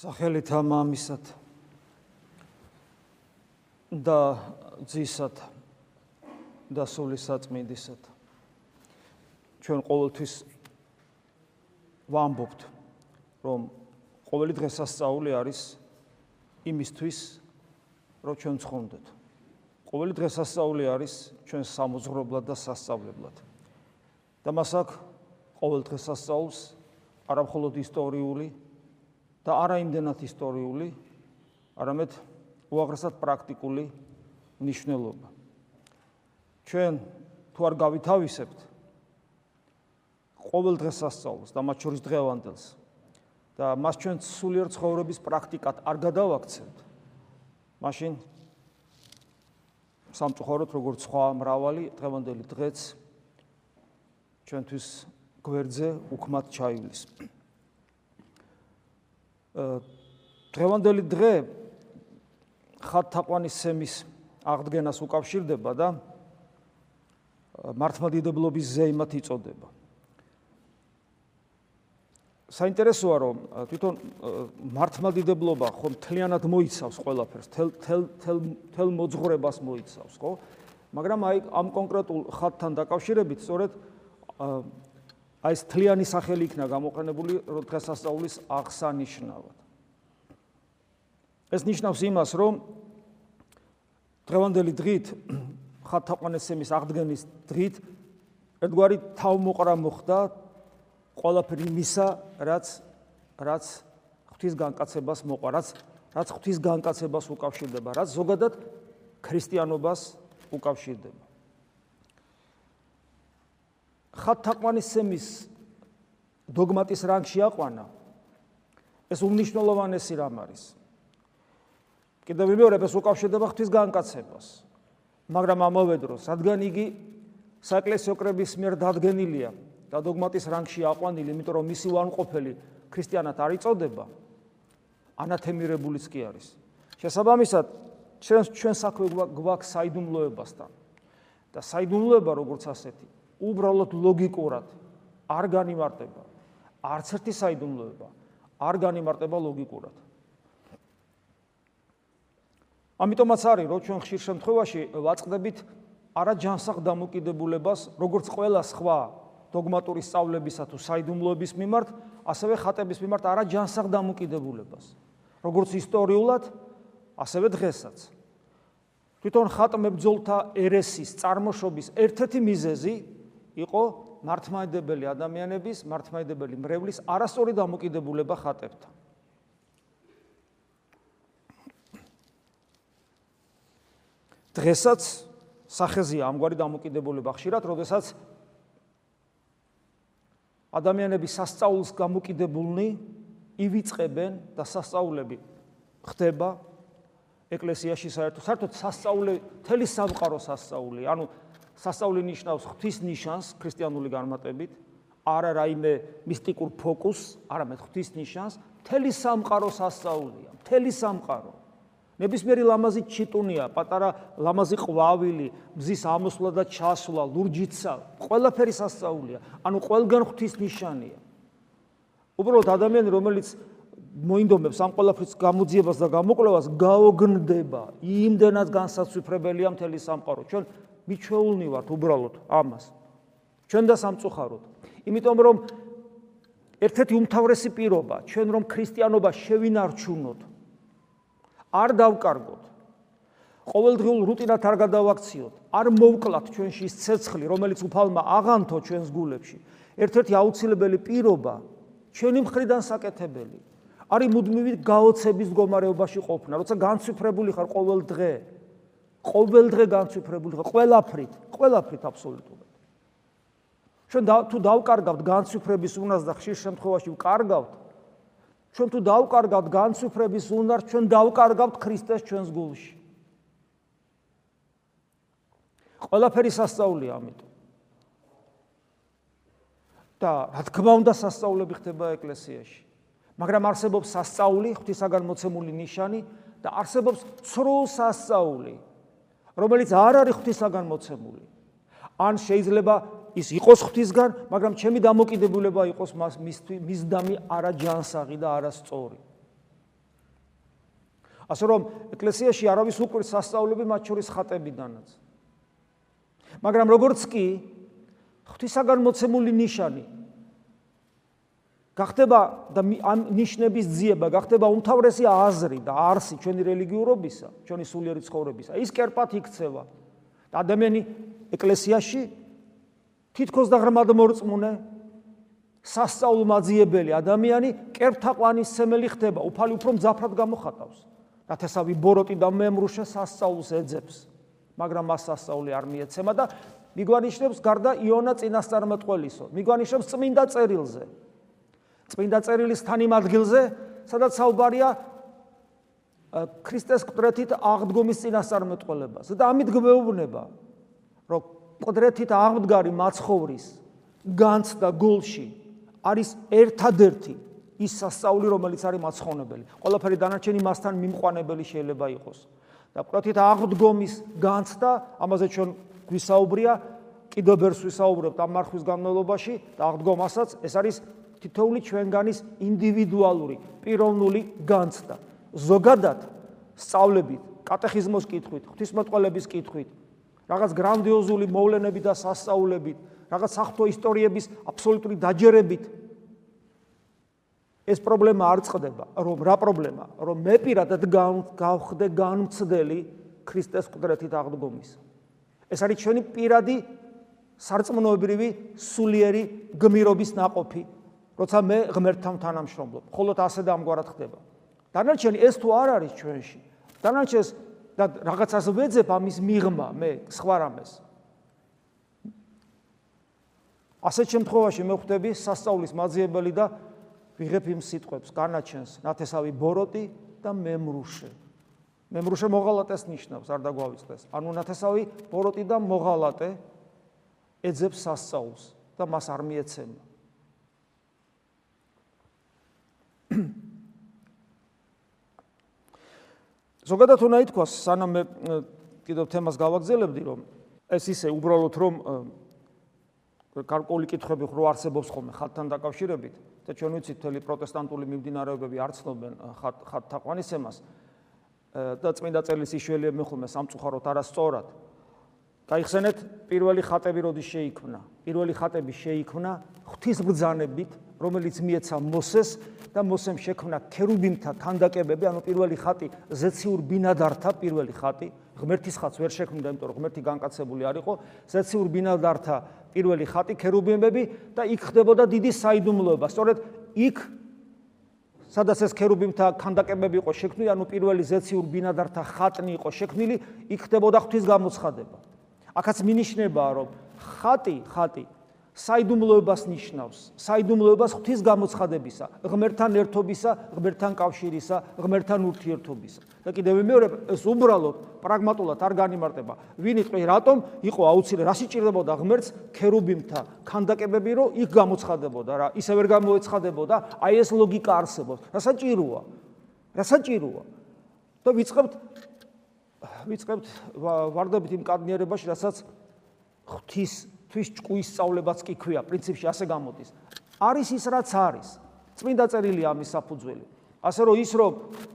სახელით ამამისად და ძისად და სული საწმინდისად. ჩვენ ყოველთვის ვამბობთ რომ ყოველი დღესასწაული არის იმისთვის რომ ჩვენ ცხონდეთ. ყოველი დღესასწაული არის ჩვენ სამოძღვრებლად და სასწავლებლად. და მას აქ ყოველ დღესასწაულს არამხოლოდ ისტორიული და არა იმდენად ისტორიული, არამედ უაღრესად პრაქტიკული მნიშვნელობა. ჩვენ თუ არ გავითავისებთ ყოველ დღესასწაულს და მათ შორის დღევანდელს და მას ჩვენ სულიერ ცხოვრების პრაქტიკად არ გადავაქცევთ, მაშინ სამწუხაროდ როგორც სხვა მრავალი დღევანდელი დღეც ჩვენთვის გვერდზე უქმად ჩაივლის. დღევანდელი დღე ხათთაყვანის სემის აღდგენას უკავშირდება და მართლმადიდებლობის ზეიმად იწოდება. საინტერესოა რომ თვითონ მართლმადიდებლობა ხომ თლიანად მოიცავს ყველაფერს, თელ თელ თელ მოძღვრებას მოიცავს, ხო? მაგრამ აი ამ კონკრეტულ ხათთან დაკავშირებით სწორედ აი ეს თლიანი სახელი იქნა გამოყენებული დღესასწაულის აღსანიშნავად. ეს ნიშნავს იმას, რომ დღევანდელი დღით ხათაყვანესემის აღდგენის დღით ერთგვარი თავმოყრა მოხდა ყველაფერი მისა, რაც რაც ღვთის განკაცებას მოყვა, რაც რაც ღვთის განკაცებას უკავშირდება, რაც ზოგადად ქრისტიანობას უკავშირდება. ხათაყვანისემის დოგმატის რანგში აყვანა. ეს უნიშნულოვანესი რამ არის. კიდევ მეორე ეს უკავშირდება ღვთის განკაცებას. მაგრამ ამავე დროს რადგან იგი საეკლესიო კრების მიერ დადგენილია და დოგმატის რანგში აყვანილი იმიტომ რომ მისი უარყოფელი ქრისტიანად არ იწოდება ანათემირებულიც კი არის. შესაბამისად ჩვენ ჩვენ საქმე გვაქვს საიდუმლოებასთან. და საიდუმლოება როგორც ასეთი უბრალოდ ლოგიკურად არ განიმარტება. არც ერთი საიდუმლოება არ განიმარტება ლოგიკურად. ამიტომაც არის, რომ ჩვენ ხშირ შემთხვევაში ვაწყდებით არა ჯანსაღ დამოკიდებულებას, როგორც ყველა სხვა დოგმატური სწავლებისა თუ საიდუმლოების მიმართ, ასევე ხატების მიმართ არა ჯანსაღ დამოკიდებულებას. როგორც ისტორიულად, ასევე დღესაც. თვითონ ხატმებძოლთა ერესის წარმოშობის ერთ-ერთი მიზეზი იყო მართმადებელი ადამიანების, მართმადებელი მრევლის არასწორი დამოკიდებულება ხატებთან. დღესაც სახეზია ამგვარი დამოკიდებულება ხშირად, როდესაც ადამიანები სასწაულს გამოკიდებულნი ივიწყებენ და სასწაულები ხდება ეკლესიაში საერთოდ საერთოდ სასწაული თელი სამყარო სასწაული, ანუ სასწაული ნიშნავს ღვთის ნიშანს ქრისტიანული განმარტებით, არა რაიმე მისტიკურ ფოკუსს, არამედ ღვთის ნიშანს, მთელი სამყარო სასწაულია, მთელი სამყარო. ნებისმიერი ლამაზი ჩიტუნია, პატარა ლამაზი ყვავილი, მზის ამოსვლა და ჩასვლა, ლურჯიცა, ყველაფერი სასწაულია. ანუ ყველგან ღვთის ნიშანია. უბრალოდ ადამიანი, რომელიც მოინდომებს ამ ყველაფრის გამოძიებას და გამოკვლევას, გაოგნდება, იმდენად განსაცვიფრებელია მთელი სამყარო. ჩვენ მიჩვეულნი ვართ უბრალოდ ამას. ჩვენ და სამწუხაროდ. იმიტომ რომ ერთ-ერთი უმთავრესი პირობა, ჩვენ რომ ქრისტიანობა შევინარჩუნოთ, არ დავკარგოთ. ყოველდღიურ რუტინად არ გადავაქციოთ, არ მოვკლათ ჩვენში ის ცეცხლი, რომელიც უფალმა აღანთო ჩვენს გულებში. ერთ-ერთი აუცილებელი პირობა ჩვენი მხრიდან საკეთებელი არის მუდმივი გაოცების მდგომარეობაში ყოფნა, როცა განცვიფრებული ხარ ყოველ დღე. ყოველ დღე განცვიფრებული ხარ ყველაფრით, ყველაფრით აბსოლუტურად. ჩვენ თუ დავკარგავთ განცვიფრების უნარს და ხშირ შემთხვევაში ვკარგავთ, ჩვენ თუ დავკარგავთ განცვიფრების უნარს, ჩვენ დავკარგავთ ქრისტეს ჩვენს გულში. ყველაფერი სასწაულია ამიტომ. და რა თქმა უნდა სასწაულები ხდება ეკლესიაში. მაგრამ არსებობს სასწაული, ღვთისაგან მოცემული ნიშანი და არსებობს ცრუ სასწაული. რომელიც არ არის ღვთისაგან მოცემული. ან შეიძლება ის იყოს ღვთისგან, მაგრამ ჩემი დამოკიდებულება იყოს მას მისდამი არა ჯანსაღი და არა სწორი. ასე რომ ეკლესიაში არავის უკვირს სასწაულები მათ შორის ხატებიდანაც. მაგრამ როგორც კი ღვთისაგან მოცემული ნიშანი გახდება და ამ ნიშნების ძიება გახდება უმთავრესი აზრი და არსი ჩვენი რელიგიურობისა, ჩვენი სულიერი ცხოვრებისა. ის კერპად იქცევა. და ადამიანი ეკლესიაში თითქოს და ღრმად მორწმუნე სასწაულმაძიებელი ადამიანი კერპთაყვანის სემელი ხდება, უფალი უფრო მძაფრად გამოხატავს. ნათესავი ბოროტი და მემრუშე სასწაულს ეძებს, მაგრამ მას სასწაული არ მიეცემა და მიგვანიშნებს გარდა იონა წინასწარმეტყველისო, მიგვანიშნებს წმინდა წერილზე. წმინდა წერილის თან იმ ადგილზე, სადაც საუბარია ქრისტეს კვდრეთით აღდგომის წინასწარმეტყველებას და ამით გვეუბნება, რომ კვდრეთით აღდგარი მაცხოვრის განცდა გულში არის ერთადერთი ის სასწაული, რომელიც არის მაცხოვნებელი. ყველაფერი დანარჩენი მასთან მიმყვანებელი შეიძლება იყოს. და კვდრეთით აღდგომის განცდა, ამაზე ჩვენ გვისაუბრია, კიდევ ბერს ვისაუბრებთ ამ მარხვის განმავლობაში და აღდგომასაც ეს არის თითოეული ჩვენგანის ინდივიდუალური, პიროვნული განცდა. ზოგადად სწავლებით, კატეხიზმოს კითხვით, ღვთისმოწყალების კითხვით, რაღაც გრანდიოზული მოვლენებით და სასწაულებით, რაღაც სახთო ისტორიების აბსოლუტური დაჯერებით ეს პრობლემა არ წყდება, რომ რა პრობლემა, რომ მე პირადად გავხდე განმცდელი ქრისტეს ყდრეთით აღდგომის. ეს არის ჩვენი პირადი სარწმუნოებრივი სულიერი გმირობის ناყოფი, როცა მე ღმერთთან თანამშრომლობ. ხოლო ასე და ამგვარად ხდება. დანარჩენი ეს თუ არ არის ჩვენში, დანარჩენს და რაღაცას ვეძებ ამის მიღმა მე სხვა რამეს. ასეთ შემთხვევაში მე ხვდები სასწაულის მაძიებელი და ვიღებ იმ სიტყვებს, განაჩენს ნათესავი ბოროტი და მემრუშე. მემრუშე მოღალატეს ნიშნავს, არ დაგვავიწყდეს. ანუ ნათესავი ბოროტი და მოღალატე ეძებს სასწაულს და მას არ მიეცემა. ზოგადად უნდა ითქვას, სანამ მე კიდევ თემას გავაგზელებდი, რომ ეს ისე უბრალოდ რომ გარკვეული კითხვები ხო არსებობს ხოლმე ხალხთან დაკავშირებით და ჩვენ ვიცით თელი პროტესტანტული მიმდინარეობები არ ცნობენ ხალხთაყვანისემას და წმინდა წერილის ისველია მეხულმე სამწუხაროდ არასწორად. გაიხსენეთ პირველი ხატები როდის შეიქმნა? პირველი ხატები შეიქმნა ღვთისბრძანებით, რომელიც მიეცა მოსეს და მოსემ შექმნა ქერუბიმთა ქანდაკებები, ანუ პირველი ხატი ზეციურ ბინადართა პირველი ხატი, ღმერთის ხატს ვერ შექმნიდა, იმიტომ რომ ღმერთი განკაცებული არ იყო, ზეციურ ბინადართა პირველი ხატი ქერუბიმები და იქ ხდებოდა დიდი საიდუმლოება. სწორედ იქ სადაც ეს ქერუბიმთა ქანდაკებები იყო შექმნილი, ანუ პირველი ზეციურ ბინადართა ხატნი იყო შექმნილი, იქ ხდებოდა ღვთის გამოცხადება. აქაც მინიშნებაა, რომ ხატი, ხატი საიდუმლოებას ნიშნავს, საიდუმლოებას ღვთის გამოცხადებისა, ღმერთთან ერთობისა, ღმერთთან კავშირისა, ღმერთთან ურთიერთობისა. და კიდევ მეორე, ეს უბრალოდ პრაგმატულად არ განიმარტება. ვინ იყო, რატომ იყო აუცილებელი, რა სიჭირდებოდა ღმერთს ქერუბიმთა ქანდაკებები, რომ იქ გამოცხადებოდა რა, ისე ვერ გამოეცხადებოდა, აი ეს ლოგიკა არსებობს. რა საჭიროა? რა საჭიროა? და ვიწყებთ ვიწყებთ ვარდებით იმ კადნიერებაში, რასაც ღვთის თვის ჭკუის სწავლებაც კი ქვია, პრინციპში ასე გამოდის. არის ის რაც არის. წმინდა წერილი ამის საფუძველი. ასე რომ ის რომ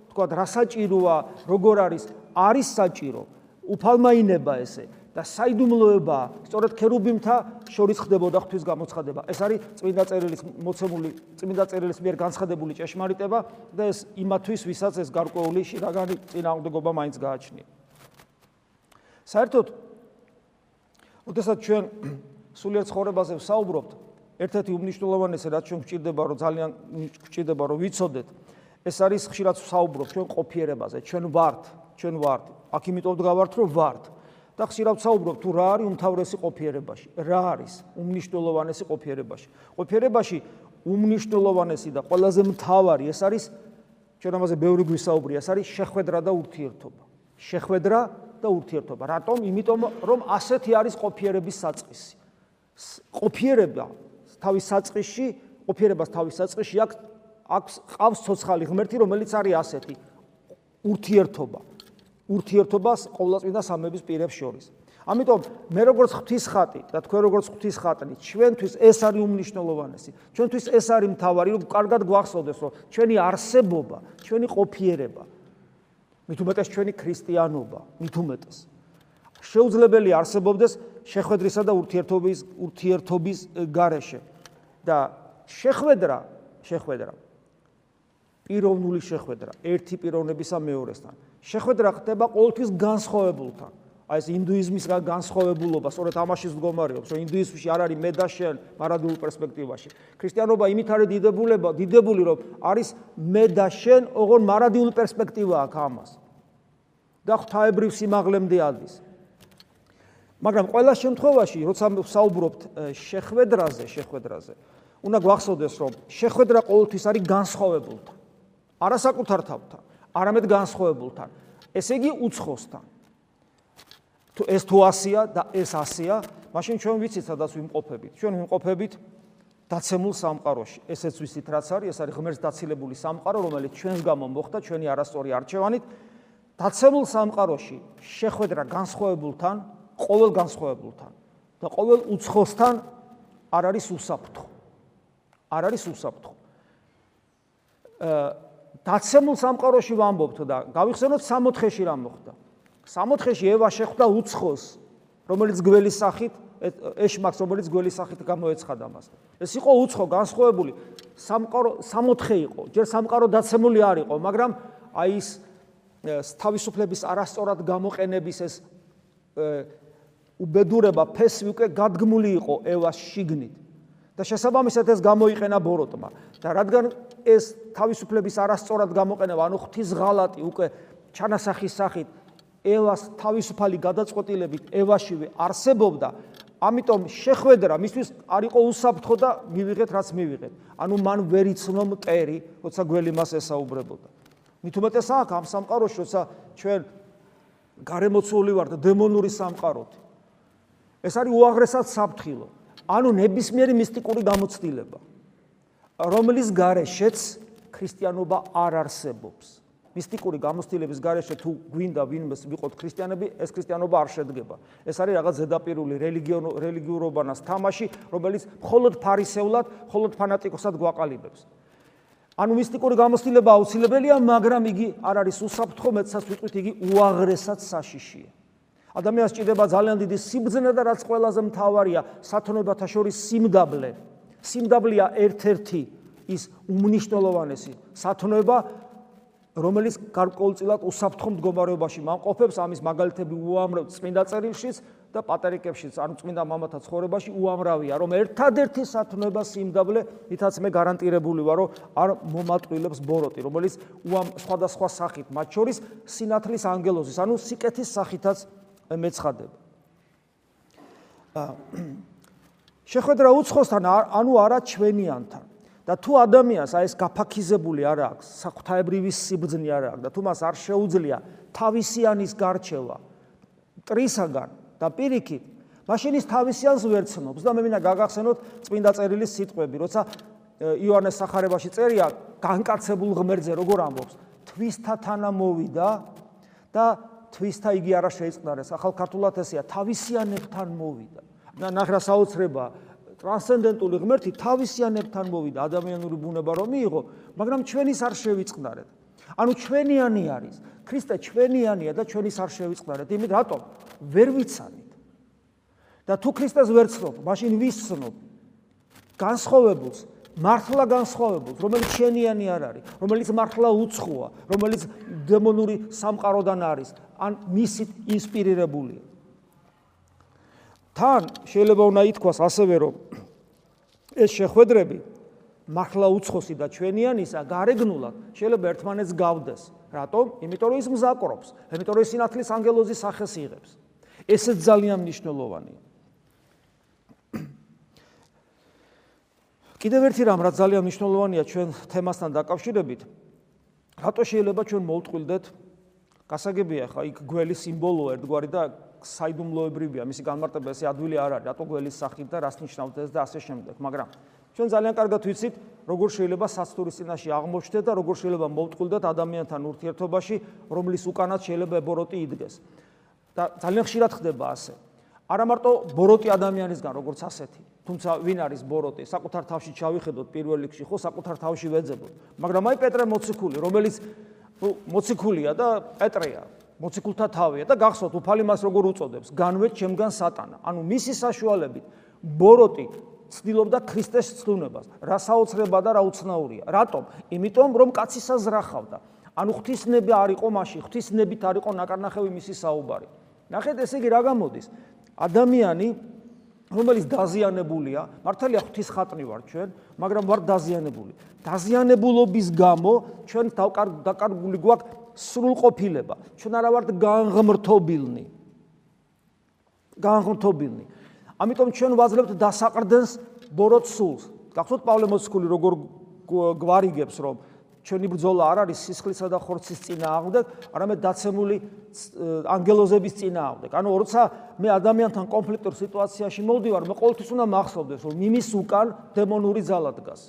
თქვა რა საჭიროა, როგორ არის, არის საჭირო. უფალმაინება ესე და საიდუმლოება, სწორედ ქერუბიმთა შორის ხდებოდა ღვთის გამოცხადება. ეს არის წმინდა წერილის მოცემული, წმინდა წერილის მიერ განცხადებული ჭეშმარიტება და ეს იმათვის, ვისაც ეს გარკვეული შეგანი წინააღმდეგობა მაინც გააჩნია. საერთოდ ოდესაც ჩვენ სულიერ ცხოვრებაზე ვსაუბრობთ, ერთ-ერთი უმნიშვნელოვანესი რაც ჩვენ გვჭირდება, რომ ძალიან გვჭირდება, რომ ვიცოდეთ, ეს არის ხშირად ვსაუბრობ ჩვენ ყოფიერებაზე, ჩვენ ვართ, ჩვენ ვართ. აქ იმიტომ ვდგავართ, რომ ვართ. და ხშირად ვსაუბრობ თუ რა არის უმთავრესი ყოფიერებაში, რა არის უმნიშვნელოვანესი ყოფიერებაში. ყოფიერებაში უმნიშვნელოვანესი და ყველაზე მთავარი ეს არის ჩვენ ამაზე ბევრი გვისაუბრია, ეს არის შეხვედრა და ურთიერთობა. შეხვედრა და ურთიერთობა. რატომ? იმიტომ რომ ასეთი არის ყოფიერების საწყისი. ყოფიერება თავის საწყისში, ყოფიერებას თავის საწყისში აქვს აქვს ყავს ცოცხალი ღმერთი, რომელიც არის ასეთი ურთიერთობა. ურთიერთობას ყოვლადწმინდა სამების პირებს შორის. ამიტომ მე როგორც ღვთის ხატი და თქვენ როგორც ღვთის ხატნი, ჩვენთვის ეს არის უმნიშვნელოვანესი. ჩვენთვის ეს არის მთავარი, რომ კარგად გვახსოვდეს, რომ ჩვენი არსებობა, ჩვენი ყოფიერება მით უმეტეს ჩვენი ქრისტიანობა, მით უმეტეს. შეუძლებელი არსებობდეს შეხვედრისა და ურთიერთობის ურთიერთობის გარეშე და შეხვედრა, შეხვედრა პიროვნული შეხვედრა ერთი პიროვნებისა მეორესთან. შეხვედრა ხდება ყოველთვის განსხვავებულთან. აი ეს ინდუიზმისგან განსხვავებულობა, სწორედ ამაში მდგომარეობს, რომ ინდუიზმში არ არის მე და შენ მარადულ პერსპექტივაში. ქრისტიანობა იმით არის დიდებულება, დიდებული, რომ არის მე და შენ, ოღონ მარადულ პერსპექტივა აქვს ამას. და ღვთაებრივ სიმაღლემდე ადის. მაგრამ ყველა შემთხვევაში, როცა საუბრობთ შეხვედრაზე, შეხვედრაზე, უნდა გვახსოვდეს, რომ შეხვედრა ყოველთვის არის განსხვავებულთან. არასაკუთარ თავთან, არამედ განსხვავებულთან. ესე იგი უცხოსთან. თუ ეს თუ ასია და ეს ასია, მაშინ ჩვენ ვიცით სადაც ვიმყოფებით. ჩვენ ვიმყოფებით დაცემულ სამყაროში. ესეც ვიცით რაც არის, ეს არის ღმერთს დაცილებული სამყარო, რომელიც ჩვენს გამო მოხდა ჩვენი არასწორი არჩევანით. დაცემულ სამყაროში შეხვედრა განსხვავებულთან, ყოველ განსხვავებულთან და ყოველ უცხოსთან არ არის უსაფრთხო. არ არის უსაფრთხო. აა დაცემულ სამყაროში ვამბობთ და გავიხსენოთ 64-ში რა მოხდა. 64-ში ევა შეხვდა უცხოს, რომელიც გველის სახით ეშმაკს, რომელიც გველის სახით გამოეცხადა მას. ეს იყო უცხო, განსხვავებული სამყარო 64 იყო. ჯერ სამყარო დაცემული არ იყო, მაგრამ აი ის თავისუფლების არასწორად გამოყენების ეს უბედურება ფესი უკვე გადგმული იყო ევას შიგნით. და შესაბამისად ეს გამოიყენა ბოროტმა. და რადგან ეს თავისუფლების არასწორად გამოყენება, ანუ ღვთის ღალატი უკვე ჩანასახის სახით ევას თავისუფალი გადაწყვეტილებით ევაშივე არსებობდა, ამიტომ შეხვედრა მისთვის არ იყო უსაფრთხო და მივიღეთ რაც მივიღეთ. ანუ მან ვერ იცნო მტერი, როცა გველი მას ესაუბრებოდა. მით უმეტეს აქ ამ სამყაროში, როცა ჩვენ გარემოცული ვართ დემონური სამყაროთ. ეს არის უაღრესად საფრთხილო. ანუ ნებისმიერი მისტიკური გამოცდილება, რომლის გარეშეც ქრისტიანობა არ არსებობს. მისტიკური გამოცდილების გარეშე თუ გვინდა ვინმეს ვიყოთ ქრისტიანები, ეს ქრისტიანობა არ შედგება. ეს არის რაღაც ზედაპირული რელიგიურობანას თამაში, რომელიც მხოლოდ ფარისეულად, მხოლოდ ფანატიკოსად გვაყალიბებს. ანუ მისტიკური გამოცდილება აუცილებელია, მაგრამ იგი არ არის უსაფრთხო, მეცაც ვიტყვით, იგი უაღრესად საშიშია. ადამიანს ჭირდება ძალიან დიდი სიბძნე და რაც ყველაზე მთავარია, სათნოებათა შორის სიმდაბლე. სიმდაბლეა ერთ-ერთი ის უმნიშვნელოვანესი სათნოება, რომელიც გარკვეულწილად უსაფრთხო მდგომარეობაში მანყოფებს ამის მაგალითები უამრავ წმინდა წერილშიც და პატერიკებშიც, ანუ წმინდა მამათა ცხოვრებაში უამრავია, რომ ერთადერთი სათნოება სიმდაბლე, ითაც მე გარანტირებული ვარ, რომ არ მომატყილებს ბოროტი, რომელიც უამ სხვადასხვა სახით, მათ შორის სინათლის ანგელოზის, ანუ სიკეთის სახითაც მეცხადება. შეხვედრა უცხოსთან, ანუ არა ჩვენიანთან. და თუ ადამიანს აი ეს გაფაქიზებული არ აქვს, საღვთაებრივი სიბძნე არ აქვს და თუ მას არ შეუძლია თავისიანის გარჩევა ტრისაგან და პირიქით, მაშინ ის თავისიანს ვერ ცნობს და მე მინდა გაგახსენოთ წმინდა წერილის სიტყვები, როცა იოანეს სახარებაში წერია განკაცებულ ღმერთზე როგორ ამბობს, თვისთა თანა მოვიდა და თვისთა იგი არა შეიწყნარეს. ახალ ქართულად ესეა, თავისიანებთან მოვიდა. და ნახრა საოცრება ტრანსცენდენტული ღმერთი თავისიანებთან მოვიდა ადამიანური ბუნება რომ მიიღო, მაგრამ ჩვენის არ შევიწყნარეთ. ანუ ჩვენიანი არის. ქრისტე ჩვენიანია და ჩვენის არ შევიწყნარეთ. იმით რატომ? ვერ ვიცანით. და თუ ქრისტეს ვერ ცნობ, მაშინ ვის ცნობ? განსხვავებულს, მართლა განსხვავებულს, რომელიც ჩვენიანი არ არის, რომელიც მართლა უცხოა, რომელიც დემონური სამყაროდან არის, ან მისით ინსპირირებულია. თან შეიძლება უნდა ითქვას ასევე რომ ეს შეხვედრები მართლა უცხოსი და ჩვენიანისა გარეგნულად შეიძლება ერთმანეთს გავდეს. რატომ? იმიტომ რომ ის მზაკრობს, იმიტომ რომ ის სინათლის ანგელოზის სახეს იღებს. ესეც ძალიან მნიშვნელოვანია. კიდევ ერთი რამ, რაც ძალიან მნიშვნელოვანია ჩვენ თემასთან დაკავშირებით, რატო შეიძლება ჩვენ მოვტყვილდეთ გასაგებია ხა იქ გველი სიმბოლოა ერთგვარი და საიდუმლოებრივია. მისი განმარტება ესე ადვილი არ არის რატო გველის სახით და რას ნიშნავს ეს და ასე შემდეგ. მაგრამ ჩვენ ძალიან კარგად ვიცით როგორ შეიძლება საცტურის წინაშე აღმოჩნდეთ და როგორ შეიძლება მოვტყვილდეთ ადამიანთან ურთიერთობაში რომლის უკანაც შეიძლება ბოროტი იდგეს. და ძალიან ხშირად ხდება ასე. არა მარტო ბოროტი ადამიანისგან როგორც ასეთი. თუმცა ვინ არის ბოროტი? საკუთარ თავში ჩავიხედოთ პირველ რიგში ხო საკუთარ თავში ვეძებოთ. მაგრამ აი პეტრე მოციქული რომელიც მოციქულია და პეტრეა მოციქულთა თავია და გახსოვთ უფალი მას როგორ უწოდებს. განვე ჩემგან სატანა. ანუ მისი საშუალებით ბოროტი ცდილობდა ქრისტეს ცდუნებას. რა საოცრება და რა უცნაურია. რატომ? იმიტომ რომ კაცისა ზრახავდა. ანუ ღვთისნები არ იყო მასში ღვთისნებით არ იყო ნაკარნახევი მისი საუბარი. ნახეთ ესე იგი რა გამოდის? ადამიანი რომელიც დაზიანებულია, მართალია ღვთის ხატნი ვარ ჩვენ, მაგრამ ვარ დაზიანებული. დაზიანებულობის გამო ჩვენ დაკარგული გვაქვს სრულყოფილება. ჩვენ არა ვართ განღმრთობილნი. განღმრთობილნი. ამიტომ ჩვენ ვაძლევთ დასაყრდენს ბოროტ სულს. გახსოვთ პავლე მოციქული როგორ გვარიგებს რომ ჩვენი ბრძოლა არ არის სისხლისა და ხორცის წინააღმდეგ, არამედ დაცემული ანგელოზების წინააღმდეგ. ანუ როცა მე ადამიანთან კონფლიქტურ სიტუაციაში მოვდივარ, მე ყოველთვის უნდა მახსოვდეს, რომ იმის უკან დემონური ძალა დგას.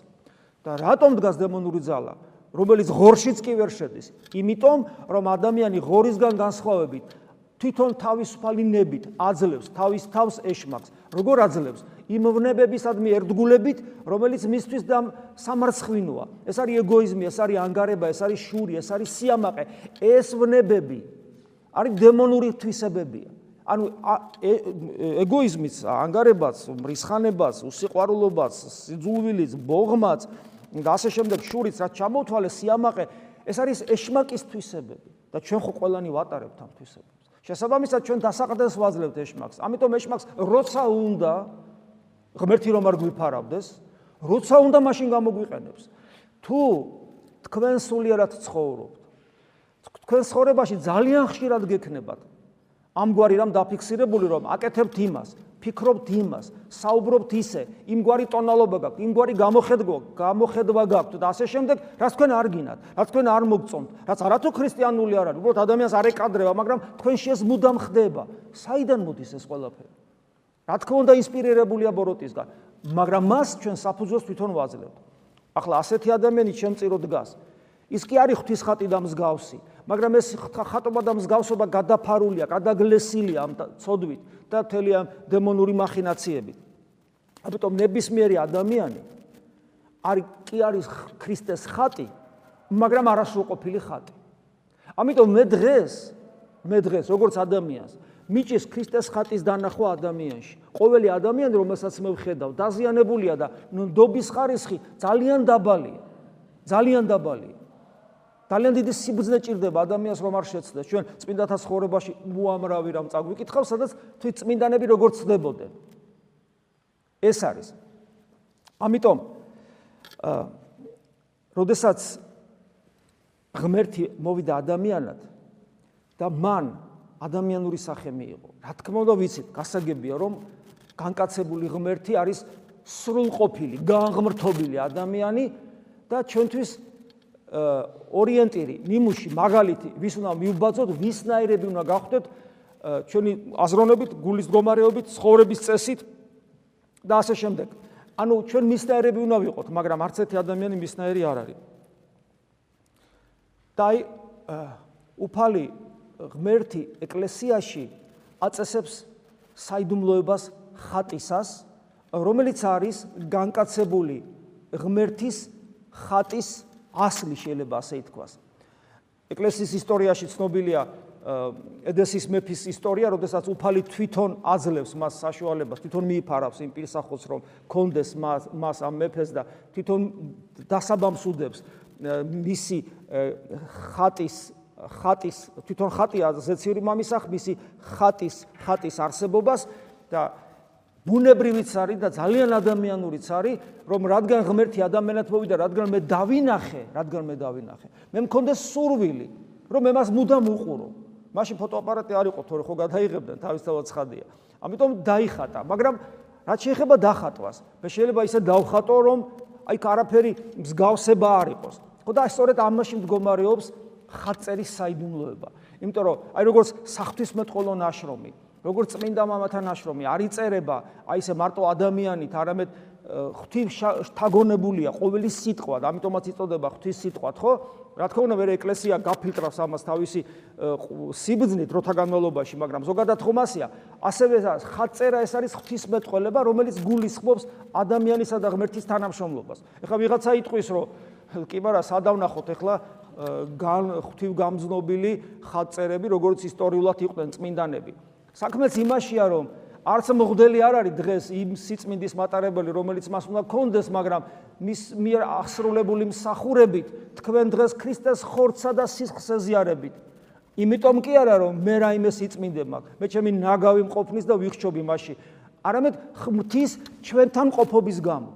და რატომ დგას დემონური ძალა? რომელიც ღორშიც კი ვერ შედის. იმიტომ, რომ ადამიანი ღორისგან განსხვავებით თვითონ თავისუფალი ნებით აძლევს თავის თავს ეშმაკს. როგორ აძლევს? იმ ვნებებისადმი ერთგულებით, რომელიც მისთვის და სამარცხვინოა. ეს არის ეგოიზმი, ეს არის ანგარება, ეს არის შური, ეს არის სიამაყე. ეს ვნებები არის დემონური თვისებებია. ანუ ეგოიზმის, ანგარებაც, მრისხანებას, უსიყვარულობას, სიძულვილის, ბოღმაც და ასე შემდეგ შურიც რაც ჩამოთვალე სიამაყე, ეს არის ეშმაკის თვისებები და ჩვენ ხო ყველანი ვატარებთ ამ თვისებებს. შესაბამისად ჩვენ დასაყრდენს ვაძლევთ ეშმაკს. ამიტომ ეშმაკს როცა უნდა ღმერთი რომ არ გვიფარავდეს, როცა უნდა მაშინ გამოგვიყენებს. თუ თქვენ სულიერად ცხოვრობთ, თქვენ ცხოვრებაში ძალიან ხშირად გექნებათ ამგვარი რამ დაფიქსირებული რომ აკეთებთ იმას, ფიქრობთ იმას, საუბრობთ ისე, იმგვარი ტონალობა გაქვთ, იმგვარი გამოხედვა, გამოხედვა გაქვთ და ასე შემდეგ, რაც თქვენ არ გინათ, რაც თქვენ არ მოგწონთ, რაც არათუ ქრისტიანული არ არის, უბრალოდ ადამიანს არ ეკადრება, მაგრამ თქვენში ეს მუდამ ხდება. საიდან მოდის ეს ყველაფერი? რა თქმა უნდა ინსპირირებულია ბოროტისგან, მაგრამ მას ჩვენ საფუძველს თვითონ ვაძლევთ. ახლა ასეთი ადამიანი ჩემ წირო დგას. ის კი არის ღვთის ხატი და მსგავსი, მაგრამ ეს ხატობა და მსგავსობა გადაფარულია, გადაგლესილია ამ ცოდვით და მთელი ამ დემონური მახინაციებით. ამიტომ ნებისმიერი ადამიანი არის კი არის ქრისტეს ხატი, მაგრამ არასრულყოფილი ხატი. ამიტომ მე დღეს მე დღეს როგორც ადამიანს მიჭის ქრისტეს ხატის დანახვა ადამიანში. ყოველი ადამიანი, რომელსაც მე ვხედავ, დაზიანებულია და ნდობის ხარისხი ძალიან დაბალია. ძალიან დაბალია. ძალიან დიდი სიბძნე ჭირდება ადამიანს რომ არ შეცდეს. ჩვენ წმინდათა ცხოვრებაში უამრავი რამ წაგვიკითხავ, სადაც თვით წმინდანები როგორ ცდებოდნენ. ეს არის. ამიტომ აა როდესაც ღმერთი მოვიდა ადამიანად და მან ადამიანური სახე მიიღო. რა თქმა უნდა ვიცით, გასაგებია რომ განკაცებული ღმერთი არის სრულყოფილი, განღმრთობილი ადამიანი და ჩვენთვის ორიენტირი, ნიმუში, მაგალითი, ვის უნდა მიუბაძოთ, ვისნაირები უნდა გავხდეთ ჩვენი აზროვნებით, გულის მდგომარეობით, ცხოვრების წესით და ასე შემდეგ. ანუ ჩვენ მისნაირები უნდა ვიყოთ, მაგრამ არც ერთი ადამიანი მისნაირი არ არის. და აი უფალი ღმერთი ეკლესიაში აწესებს საიდუმლოებას ხატისას, რომელიც არის განკაცებული ღმერთის ხატის ასლი შეიძლება ასე ითქვას. ეკლესიის ისტორიაში ცნობილია ედესის მეფის ისტორია, როდესაც უფალი თვითონ აძლევს მას საშუალებას, თვითონ მიიფარავს იმ პირსახოს, რომ კონდეს მას მას ამ მეფეს და თვითონ დასაბამს უდებს მისი ხატის ხატის თვითონ ხატია ზეციური მამისახ მისი ხატის ხატის არსებობას და ბუნებრივიც არის და ძალიან ადამიანურიც არის რომ რადგან ღმერთი ადამიანად მოვიდა რადგან მე დავინახე რადგან მე დავინახე. მე მქონდა სურვილი რომ მე მას მუდამ უყურო. მაშინ ფოტოაპარატი არ იყო თორე ხო გადაიღებდნენ თავისთავად ცხადია. ამიტომ დაიხატა მაგრამ რაც შეიძლება დახატვას მე შეიძლება ისე დავხატო რომ აი კარაფერი მსგავსება არ იყოს. ხო და სწორედ ამაში მდგომარეობს ხატწერის საიდუმლოება. იმიტომ რომ აი როგორც საფრთხისმეტყველო ნაშრომი, როგორც წმინდა მამათა ნაშრომი არ იწერება აი ესე მარტო ადამიანით, არამედ ღვთის შთაგონებულია ყოველი სიტყვა და ამიტომაც იწოდება ღვთის სიტყვათ, ხო? რა თქმა უნდა, მე ეკლესია გაფილტრავს ამას თავისი სიბძნით დროთა განმავლობაში, მაგრამ ზოგადად ხომასია, ასევე ხატწერა ეს არის ღვთისმეტყველება, რომელიც გულისხმობს ადამიანისა და ღმერთის თანამშრომლობას. ეხლა ვიღაცა იტყვის, რომ კი, მაგრამ სადავნახოთ ეხლა ღვთივ გამძნობილი ხატწერები, როგორც ისტორიულად იყვნენ წმინდანები. საქმეც იმაშია, რომ არც მღვდელი არ არის დღეს იმ სიწმინდის მატარებელი, რომელიც მას უნდა კონდეს, მაგრამ მის მიერ აღსრულებული მსახურებით თქვენ დღეს ქრისტეს ხორცსა და სისხლს ეზიარებით. იმიტომ კი არა რომ მე რაიმე სიწმინდე მაქვს, მე ჩემი ნაგავი მყოფნის და ვიხშობი მასში. არამედ ღმრთის ჩვენთან ყოფობის გამო.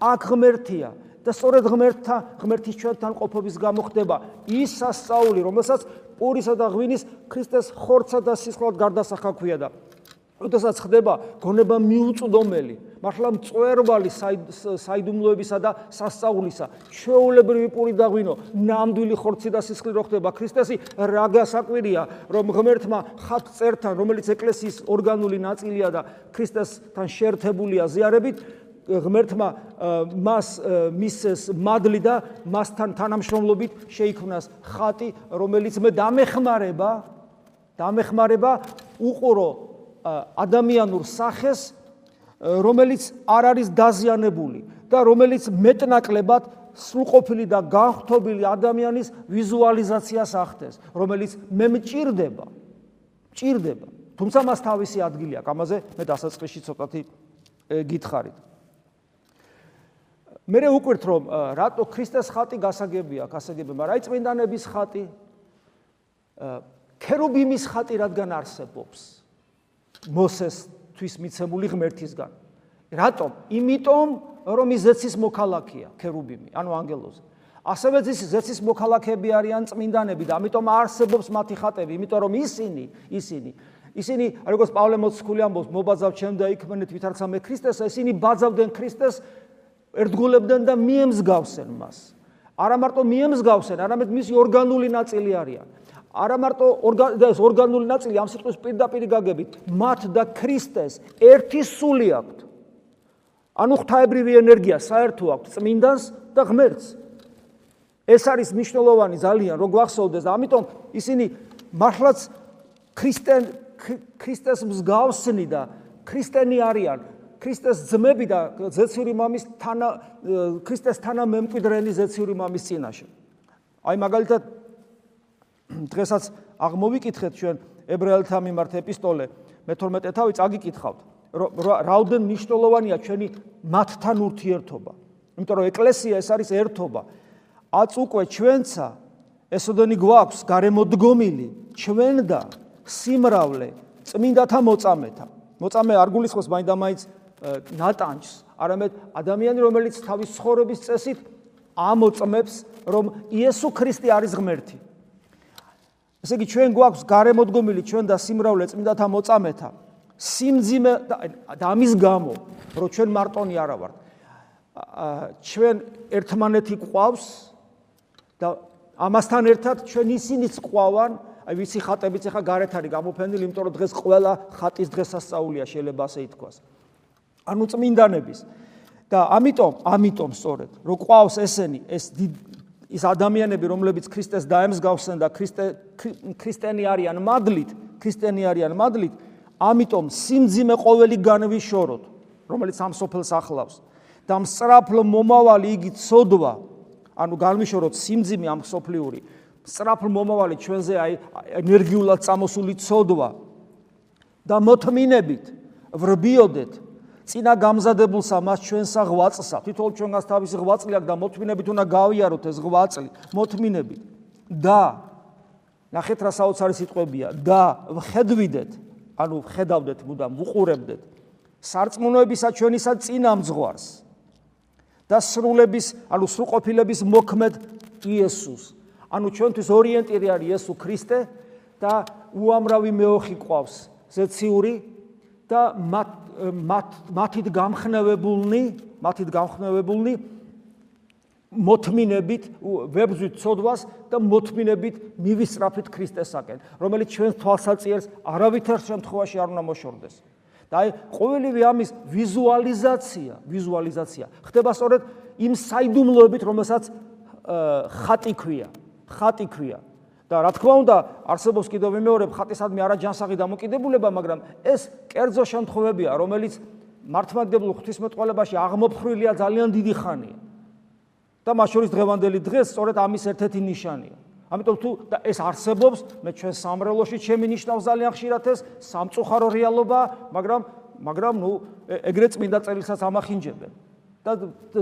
აქ ღმერთია და სწორედ ღმერთთან ღმერთის ჩვენთან ყოფობის გამო ხდება ის სასწაული, რომელსაც პურისა და ღვინის ქრისტეს ხორცსა და სისხლად გარდასახა ქვია და როდესაც ხდება გონება მიუწვდომელი, მართლა მწვერვალი საიდუმლოებისა და სასწაულისა, ჩვეულებრივი პური დაღვინო, ნამდვილი ხორცი და სისხლი რო ხდება ქრისტესი, რა გასაკვირია, რომ ღმერთმა ხატწერთან, რომელიც ეკლესიის ორგანული ნაწილია და ქრისტესთან შეერთებულია ზიარებით, ღმერთმა მას მისეს მადლი და მასთან თანამშრომლობით შეიქმნას ხატი, რომელიც მე დამეხმარება, დამეხმარება უყურო ადამიანურ სახეს, რომელიც არ არის დაზიანებული და რომელიც მეტნაკლებად სრულყოფილი და განხთობილი ადამიანის ვიზუალიზაციას ახდენს, რომელიც მე მჭირდება, მჭირდება. თუმცა მას თავისი ადგილი აქვს, ამაზე მე დასაწყისში ცოტათი გითხარით. მე რეუკვირთ რომ რატო ქრისტეს ხატი გასაგებია, გასაგებია, მაგრამ აი წმინდანების ხატი ქერუბიმის ხატი რადგან არსებობს? მოსესთვის მიცემული ღმერთისგან. რატომ? იმიტომ, რომ ის ზეცის მოქალაქეა, ქერუბიმი, ანუ ანგელოზი. ასევე ის ზეცის მოქალაქეები არიან წმინდანები და ამიტომ არსებობს მათი ხატები, იმიტომ რომ ისინი, ისინი ისინი, როგორც პავლე მოციქული ამბობს, მობაძავ ჩემ და იქმნეთ ვითარცა მე ქრისტეს, ისინი ბაძავდნენ ქრისტეს, ერთგულებდნენ და მიემსგავსენ მას. არა მარტო მიემსგავსენ, არამედ მისი ორგანული ნაწილი არიან. არა მარტო ორგანული ნაწილი ამ სიტყვის პირდაპირ გაგებით მათ და ქრისტეს ერთი სული აქვთ ანუ ღვთაებრივი ენერგია საერთო აქვთ წმინდანს და ღმერთს ეს არის მნიშვნელოვანი ძალიან რომ გვახსოვდეს და ამიტომ ისინი მართლაც ქრისტენ ქრისტეს მსგავსნი და ქრისტენი არიან ქრისტეს ძმები და ზეციური მამის თანა ქრისტეს თანამემკვიდრენი ზეციური მამის წინაშე. აი მაგალითად დღესაც აღმოვიკითხეთ ჩვენ ებრაელთა მიმართ ეპისტოლე. მე-12 თავი წაგიკითხავთ. რაუდენ მნიშვნელოვანია ჩვენი მათთან ურთიერთობა? იმიტომ რომ ეკლესია ეს არის ერთობა. აც უკვე ჩვენცა ესოდენი გვაქვს გარემოდგომილი ჩვენ და სიმრავლე წმინდათა მოწამეთა. მოწამე არ გულისხმობს მაინდამაინც ნატანჯს. არამედ ადამიანი რომელიც თავის ცხოვრების წესით ამოწმებს რომ იესო ქრისტე არის ღმერთი. ესე იგი ჩვენ გვაქვს გარემოდგომილი ჩვენ და სიმრავლე წმინდათა მოწამეთა. სიმძიმე და ამის გამო რომ ჩვენ მარტონი არა ვართ. ჩვენ ერთმანეთი ყავს და ამასთან ერთად ჩვენ ისინიც ყავან. აი ვიცი ხატებიც ახლა გარეთ არის გამოფენილი იმიტომ რომ დღეს ყველა ხატის დღესასწაულია შეიძლება ასე ითქვას ანუ წმინდანების და ამიტომ ამიტომ სწორედ რომ ყავს ესენი ეს ის ადამიანები, რომლებიც ქრისტეს დაემსგავსენ და ქრისტე ქრისტიანი არიან მადლით, ქრისტიანი არიან მადლით, ამიტომ სიმძიმე ყოველი განვიშოროთ, რომელიც ამ სოფელს ახლავს. და მსწრაფლ მომავალი იგი ცოდვა, ანუ განვიშოროთ სიმძიმე ამ სოფლიური. მსწრაფლ მომავალი ჩვენზე აი ენერგიულად წამოსული ცოდვა და მოთმინებით ვრბიოდეთ წინა გამზადებულსა მას ჩვენსა ღვაწლსა. თითოეულ ჩვენგანს თავისი ღვაწლი აქვს და მოთმინებით უნდა გავიაროთ ეს ღვაწლი. მოთმინებით. და ნახეთ რა საოცარი სიტყვებია. და ვხედვიდეთ ანუ ვხედავდეთ მუდამ ვუყურებდეთ. სარწმუნოებისა ჩვენისა წინა მძღვარს. და სრულების ანუ სრულყოფილების მოქმედ იესოს ანუ ჩვენთვის ორიენტირი არის იესო ქრისტე და უამრავი მეოხი ყავს ზეციური და მათ მათ მათით გამხნევებულნი, მათით გამხნევებულნი მოთმინებით ვებზვით ცოდვას და მოთმინებით მივისწრაფით ქრისტესაკენ, რომელიც ჩვენ თვალსაწიერს არავითარ შემთხვევაში არ უნდა მოშორდეს. და აი ყოველივე ამის ვიზუალიზაცია, ვიზუალიზაცია ხდება სწორედ იმ საიდუმლოებით, რომელსაც ხატი ქვია. ხატი ქვია. და რა თქმა უნდა არსებობს კიდევ მეორე ხატისადმი არაჯანსაღი დამოკიდებულება, მაგრამ ეს კერძო შემთხვევებია, რომელიც მართლმადიდებლურ ღვთისმეტყველებაში აღმოფხრილია ძალიან დიდი ხანია. და მას შორის დღევანდელი დღე სწორედ ამის ერთ-ერთი ნიშანია. ამიტომ თუ ეს არსებობს, მე ჩვენ სამრელოში ჩემი ნიშნავს ძალიან ხშირად ეს სამწუხარო რეალობა, მაგრამ მაგრამ ნუ ეგრე წმინდა წერისაც ამახინჯებენ. და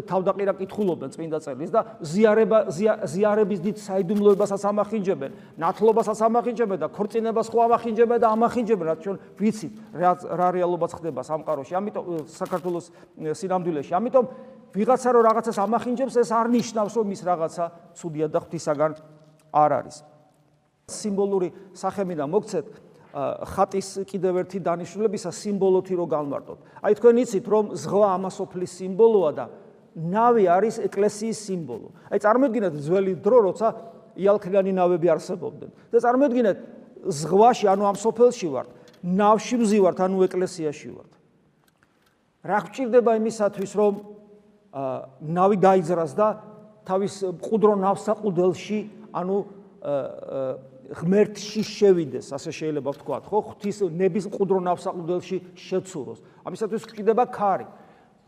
თავდაყირა კითხულობენ წმინდა წერილს და ზიარება ზიარების დიდ საიდუმლოებასაც ამახინჯებენ, ნათლობასაც ამახინჯებენ და ქორწინებას ხო ამახინჯებენ და ამახინჯებენ, რაც ჩვენ ვიცით რა რეალობაც ხდება სამყაროში. ამიტომ საქართველოს სინამდვილეში. ამიტომ ვიღაცა რო რაღაცას ამახინჯებს, ეს არ ნიშნავს, რომ ის რაღაცა ცუდია და ღვთისაგან არ არის. სიმბოლური სახემიდან მოგცეთ ხატის კიდევ ერთი დანიშნულებისა სიმბოლოთი რო განმარტოთ. აი თქვენ იცით რომ ზღვა ამასოფლის სიმბოლოა და ნავი არის ეკლესიის სიმბოლო. აი წარმოიდგინეთ ძველი დრო როცა იალქგანი ნავები არსებობდნენ. და წარმოიდგინეთ ზღვაში ანუ ამ სოფელში ვართ, ნავში ვზივართ ანუ ეკლესიაში ვართ. რა გჭირდება იმისათვის რომ ნავი დაიძრას და თავის მყუდრო ნავსაყუდელში ანუ ღმერთში შევიდეს, ასე შეიძლება ვთქვათ, ხო? ღვთის ნების მყუდრო ნავსაყუდელში შეცუროს. ამისათვის გჭირდება ქარი.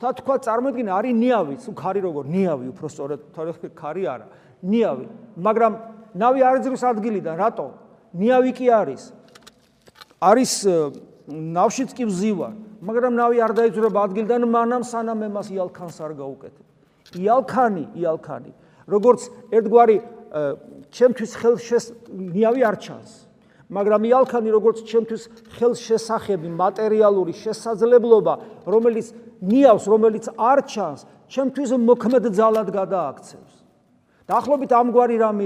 და თქვა წარმოიდგინე, არის ნიავი, თუ ქარი როგორ ნიავი, უფრო სწორედ, თორე ქარი არა, ნიავი, მაგრამ ნავი არ ძრის ადგილიდან, რატო? ნიავი კი არის. არის ნავშიც კი ვზივა, მაგრამ ნავი არ დაიძრება ადგილიდან, მანამ სანამ ემას იალქანს არ გაუკეთებ. იალქანი, იალქანი. როგორც ერთგვარი ჩემთვის ხელს ნიავი არ ჩანს. მაგრამ იალქანი როგორც ჩემთვის ხელს შესახები მატერიალური შესაძლებლობა რომელიც ნიავს რომელიც არ ჩანს ჩემთვის მოქმედ ძალად გადააქცევს. დაახლოებით ამგვარი რამე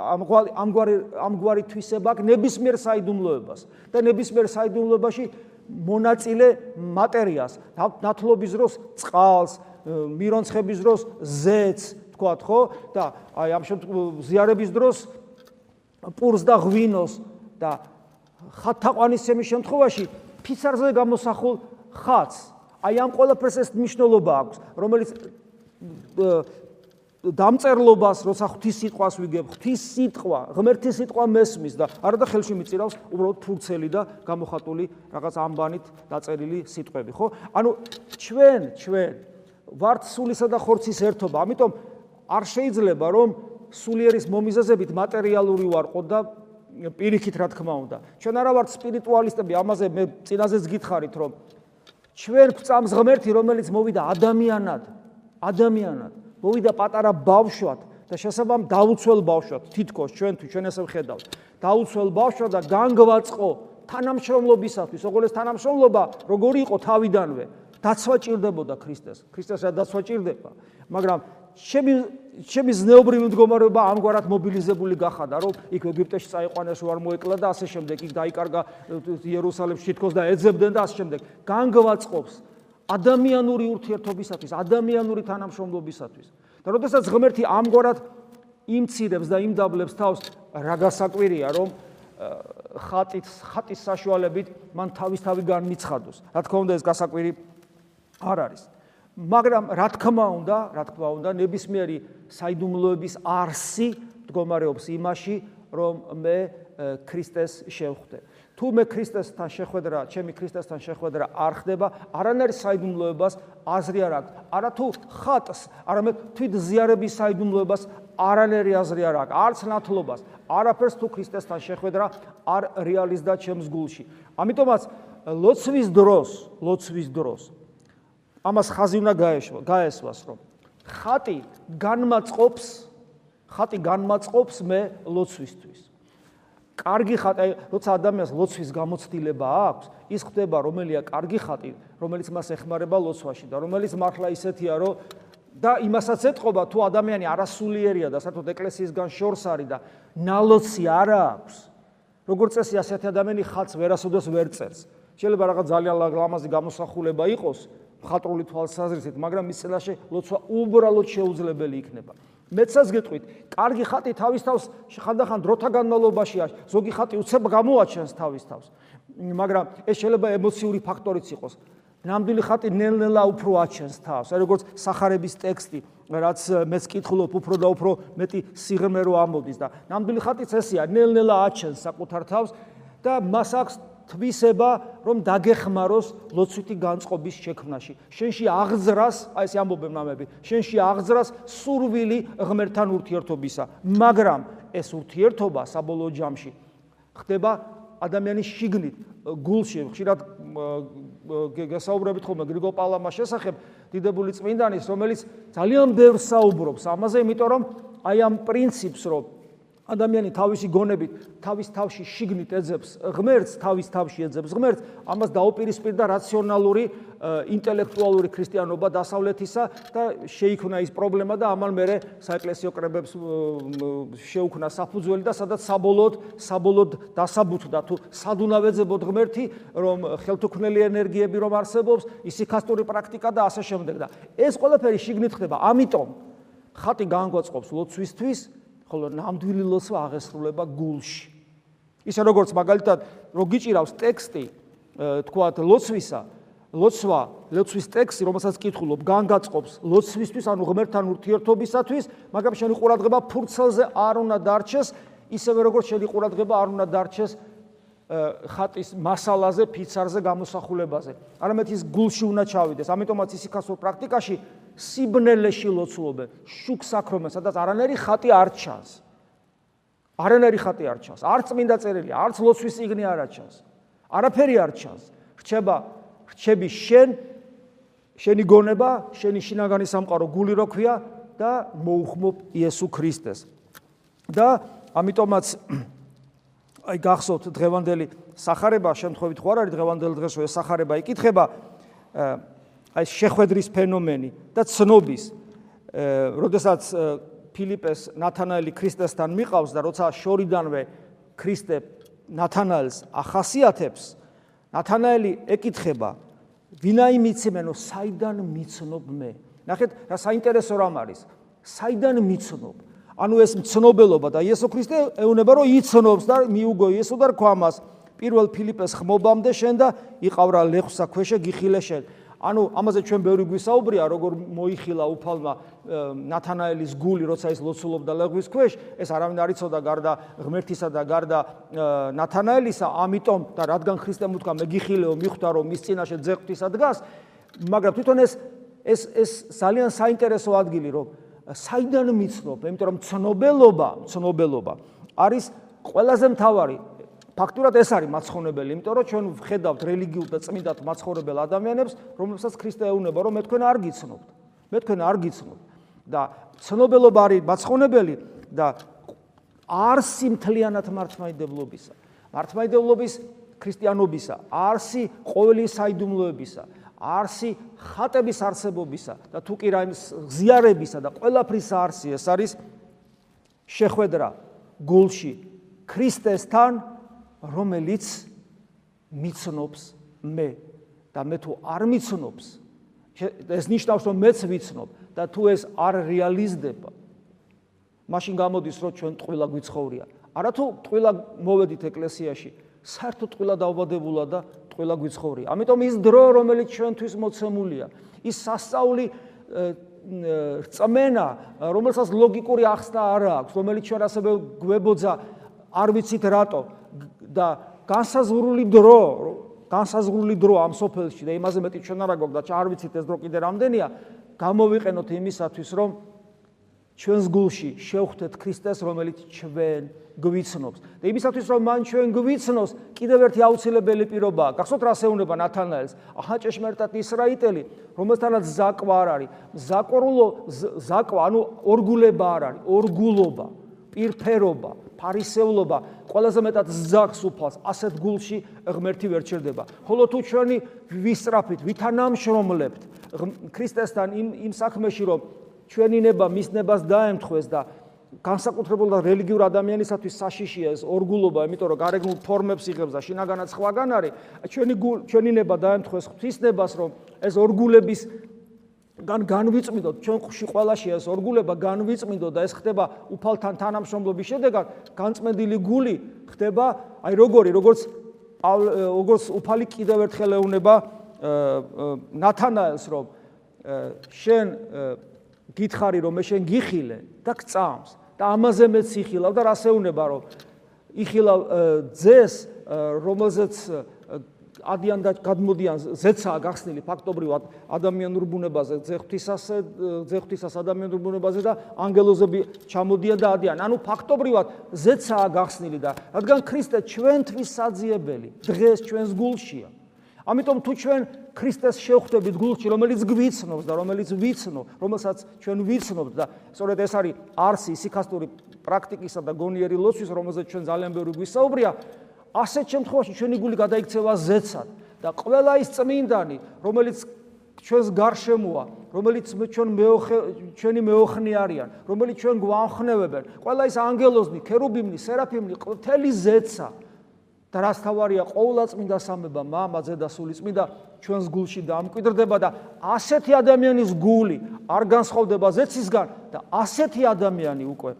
ამგვარი ამგვარი ამგვარი თვისება აქვს ნებისმიერ საიდუმლოებას და ნებისმიერ საიდუმლოებაში მონაწილე მატერიას ნათლობის დროს წყალს მირონცხების დროს ზეთს თქვათ ხო? და აი ამ ზიარების დროს პურს და ღვინოს და ხათაყვანისცემის შემთხვევაში ფიცარზე გამოსახულ ხაც აი ამ ყველაფერს ეს მნიშვნელობა აქვს რომელიც დამწერლობას როცა ღვთის სიტყვას ვიგებ ღვთის სიტყვა ღმერთის სიტყვა მესმის და არადა ხელში მიწირავს უბრალოდ ფურცელი და გამოხატული რაღაც ამბანით დაწერილი სიტყვები ხო? ანუ ჩვენ ჩვენ ვართ სულისა და ხორცის ერთობა ამიტომ არ შეიძლება რომ სულიერის მომიზეზებით მატერიალური ვარყო და პირიქით რა თქმა უნდა. ჩვენ არა ვართ სპირიტუალისტები, ამაზე მე წინაზეც გითხარით რომ ჩვენ გვწამს ღმერთი, რომელიც მოვიდა ადამიანად, ადამიანად, მოვიდა პატარა ბავშვად და შესაბამ დაუცველ ბავშვად, თითქოს ჩვენ თუ ჩვენ ესე ვხედავთ. დაუცველ ბავშვად და განგვაწყო თანამშრომლობისათვის, როგორც თანამშრომლობა, როგორი იყო თავიდანვე. დაცვა ჭირდებოდა ქრისტეს. ქრისტეს რა დაცვა ჭირდება? მაგრამ ჩემი ჩემი ზნეობრივი მდგომარეობა ამგვარად მობილიზებული გახადა, რომ იქ ეგვიპტეში წაიყვანეს უარ მოეკლა და ასე შემდეგ, იქ დაიკარგა იერუსალიმში თითქოს და ეძებდნენ და ასე შემდეგ. განგვაწყობს ადამიანური ურთიერთობისათვის, ადამიანური თანამშრომლობისათვის. და როდესაც ღმერთი ამგვარად იმცირებს და იმდაბლებს თავს, რა გასაკვირია, რომ ხატის ხატის საშუალებით მან თავის თავი განმიცხადოს. რა თქმა უნდა, ეს გასაკვირი არ არის. მაგრამ რა თქმა უნდა, რა თქმა უნდა, ნებისმიერი საიდუმლოების არსი მდგომარეობს იმაში, რომ მე ქრისტეს შევხვდე. თუ მე ქრისტესთან შეხვედრა, ჩემი ქრისტესთან შეხვედრა არ ხდება, არანაირი საიდუმლოებას აზრი არ აქვს. არა თუ ხატს, არამედ თვით ზიარების საიდუმლოებას არანაირი აზრი არ აქვს. არც ნათლობას, არაფერს თუ ქრისტესთან შეხვედრა არ რეალიზდა ჩემს გულში. ამიტომაც ლოცვის დროს, ლოცვის დროს ამას ხაზი უნდა გაეშვა, გაესვას, რომ ხატი განმაწყობს, ხატი განმაწყობს მე ლოცვისთვის. კარგი ხატი, როცა ადამიანს ლოცვის გამოცდილება აქვს, ის ხდება რომელია კარგი ხატი, რომელიც მას ეხმარება ლოცვაში და რომელიც მართლა ისეთია, რომ და იმასაც ეთყობა, თუ ადამიანი არასულიერია და საერთოდ ეკლესიისგან შორს არის და ნალოცი არ აქვს, როგორც წესი ასეთი ადამიანი ხატს ვერასოდეს ვერ წერს. შეიძლება რაღაც ძალიან ლამაზი გამოსახულება იყოს, მხატვრული თვალსაზრისით, მაგრამ მის წინაშე ლოცვა უბრალოდ შეუძლებელი იქნება. მეცაც გეტყვით, კარგი ხატი თავის თავს ხანდახან დროთა განმავლობაშია, ზოგი ხატი უცებ გამოაჩენს თავის თავს. მაგრამ ეს შეიძლება ემოციური ფაქტორიც იყოს. ნამდვილი ხატი ნელ-ნელა უფრო აჩენს თავს, როგორც сахарების ტექსტი, რაც მეც კითხულობ უფრო და უფრო მეტი სიღრმე რო ამოდის და ნამდვილი ხატიც ესეა, ნელ-ნელა აჩენს საკუთარ თავს და მას აქვს თვისება, რომ დაგეხმაროს ლოცვითი განწყობის შექმნაში. შენში აღძრას, აი ეს ამბობენ მამები, შენში აღძრას სურვილი ღმერთთან ურთიერთობისა, მაგრამ ეს ურთიერთობა საბოლოო ჯამში ხდება ადამიანის შიგნით, გულში, ხშირად გასაუბრებით ხოლმე გრიგო პალამას შესახებ, დიდებული წმინდანის, რომელიც ძალიან ბევრს საუბრობს ამაზე, იმიტომ რომ აი ამ პრინციპს რომ ადამიანი თავისი გონებით, თავის თავში შიგნით ეძებს ღმერთს, თავის თავში ეძებს ღმერთს, ამას დაუპირისპირდა რაციონალური, ინტელექტუალური ქრისტიანობა დასავლეთისა და შეიქმნა ის პრობლემა და ამალ მერე საეკლესიო კრებებს შეუქმნა საფუძველი და სადაც საბოლოოდ, საბოლოოდ დასაბუთდა თუ სად უნდა ვეძებოთ ღმერთი, რომ ხელთუქმნელი ენერგიები რომ არსებობს, ისიქასტური პრაქტიკა და ასე შემდეგ და ეს ყველაფერი შიგნით ხდება. ამიტომ ხატი განგვაწყობს ლოცვისთვის ხოლო ნამდვილი ლოცვა აღესრულება გულში. ისე როგორც მაგალითად რო გიჭირავს ტექსტი, თქვათ ლოცვისა, ლოცვა, ლოცვის ტექსტი, რომელსაც კითხულობ, განგაწყობს ლოცვისთვის, ანუ ღმერთთან ურთიერთობისათვის, მაგრამ შენი ყურადღება ფურცელზე არ უნდა დარჩეს, ისევე როგორც შენი ყურადღება არ უნდა დარჩეს ხატის მასალაზე, ფიცარზე, გამოსახულებაზე. არამედ ის გულში უნდა ჩავიდეს. ამიტომაც ისიქასურ პრაქტიკაში სიბნელეში ლოცულობენ, შუქს აქრომენ, სადაც არანერი ხატი არ ჩანს. არანერი ხატი არ ჩანს, არც წმინდა წერილი, არც ლოცვის წიგნი არ ჩანს. არაფერი არ ჩანს. რჩება, რჩები შენ, შენი გონება, შენი შინაგანი სამყარო გული რო ქვია და მოუხმობ იესო ქრისტეს. და ამიტომაც აი გახსოვთ დღევანდელი სახარება, შემთხვევით ხო არ არის დღევანდელ დღესო ეს სახარება იკითხება აი შეხვედრის ფენომენი და ცნობის როდესაც ფილიპეს ნათანაელი ქრისტესთან მიყავს და როცა შორიდანვე ქრისტე ნათანაელს ახასიათებს ნათანაელი ეკითხება ვინაი მიცემენო საიდან მიცნობ მე? ნახეთ რა საინტერესო რამ არის. საიდან მიცნობ ანუ ეს მცნობელობა და იესო ქრისტე ეუბნება რომ იცნობს და მიუგო იესო და რქვამას პირველ ფილიპეს ხმობამდე შენ და იყავრა ლეხსა ქვეშე გიხილე შენ. ანუ ამაზე ჩვენ ბევრი გვისაუბრია, როგორ მოიხილა უფალმა ნათანაელის გული, როცა ის ლოცულობდა ლეგვის ქვეშ, ეს არავინ არ იცოდა გარდა ღმერთისა და გარდა ნათანაელისა, ამიტომ და რადგან ქრისტემ უთქვა, მე გიხილეო, მიხვდა რომ მის წინაშე ძეყთისა დგას, მაგრამ თვითონ ეს ეს ეს ძალიან საინტერესო ადგილი, რომ საიდან მიცნობ, იმიტომ რომ ცნობელობა, ცნობელობა არის ყველაზე მთავარი ფაქტურად ეს არის მაცხოვნებელი, იმიტომ რომ ჩვენ ვხედავთ რელიგიურ და წმინდად მაცხოვრებელ ადამიანებს, რომლებსაც ქრისტე ეუბნება, რომ მე თქვენ არ გიცნობთ. მე თქვენ არ გიცნობთ. და ცნობელობა არის მაცხოვნებელი და არსი მთლიანად მართლმადიდებლობისა. მართლმადიდებლობის ქრისტიანობისა, არსი ყოველი საიდუმლოებისა, არსი ხატების არსებობისა და თუ კი რაიმ ზიარებისა და ყველაფრის არსი ეს არის შეხვედრა გულში ქრისტესთან რომელიც მიცნობს მე. და მე თუ არ მიცნობს ეს ნიშნავს რომ მეც ვიცნობ და თუ ეს არ რეალიზდება მაშინ გამოდის რომ ჩვენ ტყვილა გვიცხოვრია არათუ ტყვილა მოვედით εκკლესიაში საერთოდ ტყვილა დაავადებულა და ტყვილა გვიცხოვრია ამიტომ ის დრო რომელიც ჩვენთვის მოცემულია ის სასწაული რწმენა რომელსაც ლოგიკური ახსნა არ აქვს რომელიც ჩვენ ასევე გვებოძა არ ვიცით რატო და განსაზღვრული დრო, განსაზღვრული დრო ამ სოფელში და იმაზე მეტი ჩვენ არა გვაქვს და არ ვიცით ეს დრო კიდე რამდენია, გამოვიყენოთ იმისათვის, რომ ჩვენს გულში შევხვდეთ ქრისტეს, რომელიც ჩვენ გვიცნობს. და იმისათვის, რომ მან ჩვენ გვიცნოს, კიდევ ერთი აუცილებელი პირობაა. გახსოვთ რა შეუნება ნათანაელს? აჰა ჭეშმარიტად ისრაიტელი, რომელთანაც ზაკვა არ არის. ზაკორულო ზაკვა, ანუ ორგულება არ არის, ორგულობა, პირფერობა. ფარისევლობა ყველაზე მეტად ზაქს უფალს ასეთ გულში ღმერთი ვერ ჩერდება ხოლო თუ ჩვენი ვისწრაფით ვითანამშრომლებთ ქრისტესთან იმ იმ საქმეში რომ ჩვენი ნება მის ნებას დაემთხვეს და განსაკუთრებულ და რელიგიურ ადამიანისათვის საშიშია ეს ორგულობა, იმიტომ რომ გარეგნულ ფორმებს იღებს და შინაგანაც ხვაგან არის, ჩვენი ჩვენი ნება დაემთხვეს ღვთის ნებას, რომ ეს ორგულების გან განვიწმინდოთ ჩვენ ხში ყველაში ეს ორგულება განვიწმინდოთ და ეს ხდება უფალთან თანამშრომლობის შედეგად განწმენდილი გული ხდება აი როგორი როგორც როგორც უფალი კიდევ ერთხელ ეუნება ნათანაელს რომ შენ გითხარი რომ მე შენ გიხილე და გწამს და ამაზე მეც იხილავ და რას ეუნება რომ იხილავ ძეს რომელზეც ადიან და გადმოდიან ზეცაა გახსნილი ფაქტობრივად ადამიანურ ბუნებაზე, ზეღვთისასე, ზეღვთისას ადამიანურ ბუნებაზე და ანგელოზები ჩამოდიან და ადიან. ანუ ფაქტობრივად ზეცაა გახსნილი და რადგან ქრისტე ჩვენთვის საძიებელი დღეს ჩვენს გულშია. ამიტომ თუ ჩვენ ქრისტეს შევხვდებით გულში, რომელიც გვიცნობს და რომელიც ვიცნო, რომელსაც ჩვენ ვიცნობთ და სწორედ ეს არის არსი სიქასტური პრაქტიკისა და გონიერი ლოცვის, რომელზეც ჩვენ ძალიან ბევრი გვისაუბრია, ასეთ შემთხვევაში ჩვენი გული გადაიქცევა ზეცად და ყველა ის წმინდანი, რომელიც ჩვენს გარშემოა, რომელიც ჩვენ მეოხე ჩვენი მეოხნი არიან, რომელიც ჩვენ გვანხნევებენ, ყველა ის ანგელოზნი, ქერუბიმნი, სერაფიმნი, მთელი ზეცა და რას თავარია ყოვლა წმინდა სამება, მამა, ზედა, სული წმინდა ჩვენს გულში დამკვიდრდება და ასეთი ადამიანის გული არ განსხვავდება ზეცისგან და ასეთი ადამიანი უკვე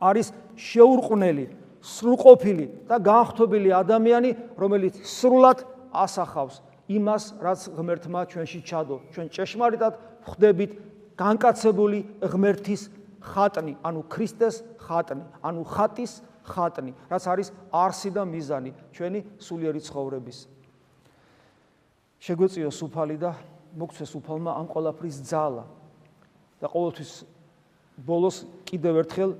არის შეურყვნელი სრულყოფილი და განხთობილი ადამიანი, რომელიც სრულად ასახავს იმას, რაც ღმერთმა ჩვენში ჩადო. ჩვენ ჭეშმარიტად ხვდებით განკაცებული ღმერთის ხატნი, ანუ ქრისტეს ხატნი, ანუ ხატის ხატნი, რაც არის არსი და მიზანი ჩვენი სულიერი ცხოვრების. შეგვეციოს უფალი და მოგცეს უფალმა ამ ყოლაფრის ძალა. და ყოველთვის ბოლოს კიდევ ერთხელ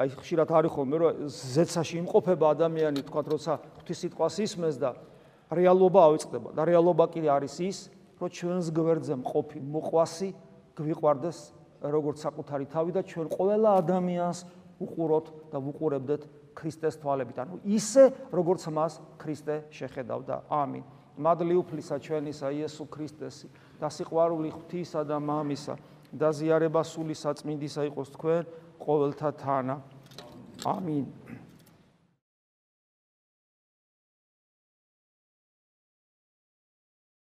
აი ხშირად არის ხოლმე რომ ზეცაში იმყოფება ადამიანი თქვა როცა ღვთის სიტყვას ისმეს და რეალობა ავიწყდება და რეალობა კი არის ის რომ ჩვენს გვერდზე მყოფი მოყვასი გვიყვარდეს როგორც საკუთარი თავი და ჩვენ ყველა ადამიანს უყუროთ და ვუყურებდეთ ქრისტეს თვალებით ანუ ისე როგორც მას ქრისტე შეხედავდა ამინ მადლი უფლისა ჩვენისა იესო ქრისტესი და სიყვარული ღვთისა და მამისა და ზიარება სული საწმინდისა იყოს თქვენ ყოველთა თანა. ამინ.